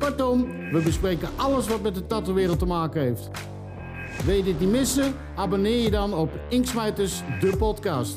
Kortom, we bespreken alles wat met de tattoo-wereld te maken heeft. Wil je dit niet missen? Abonneer je dan op Inksmijters, de podcast.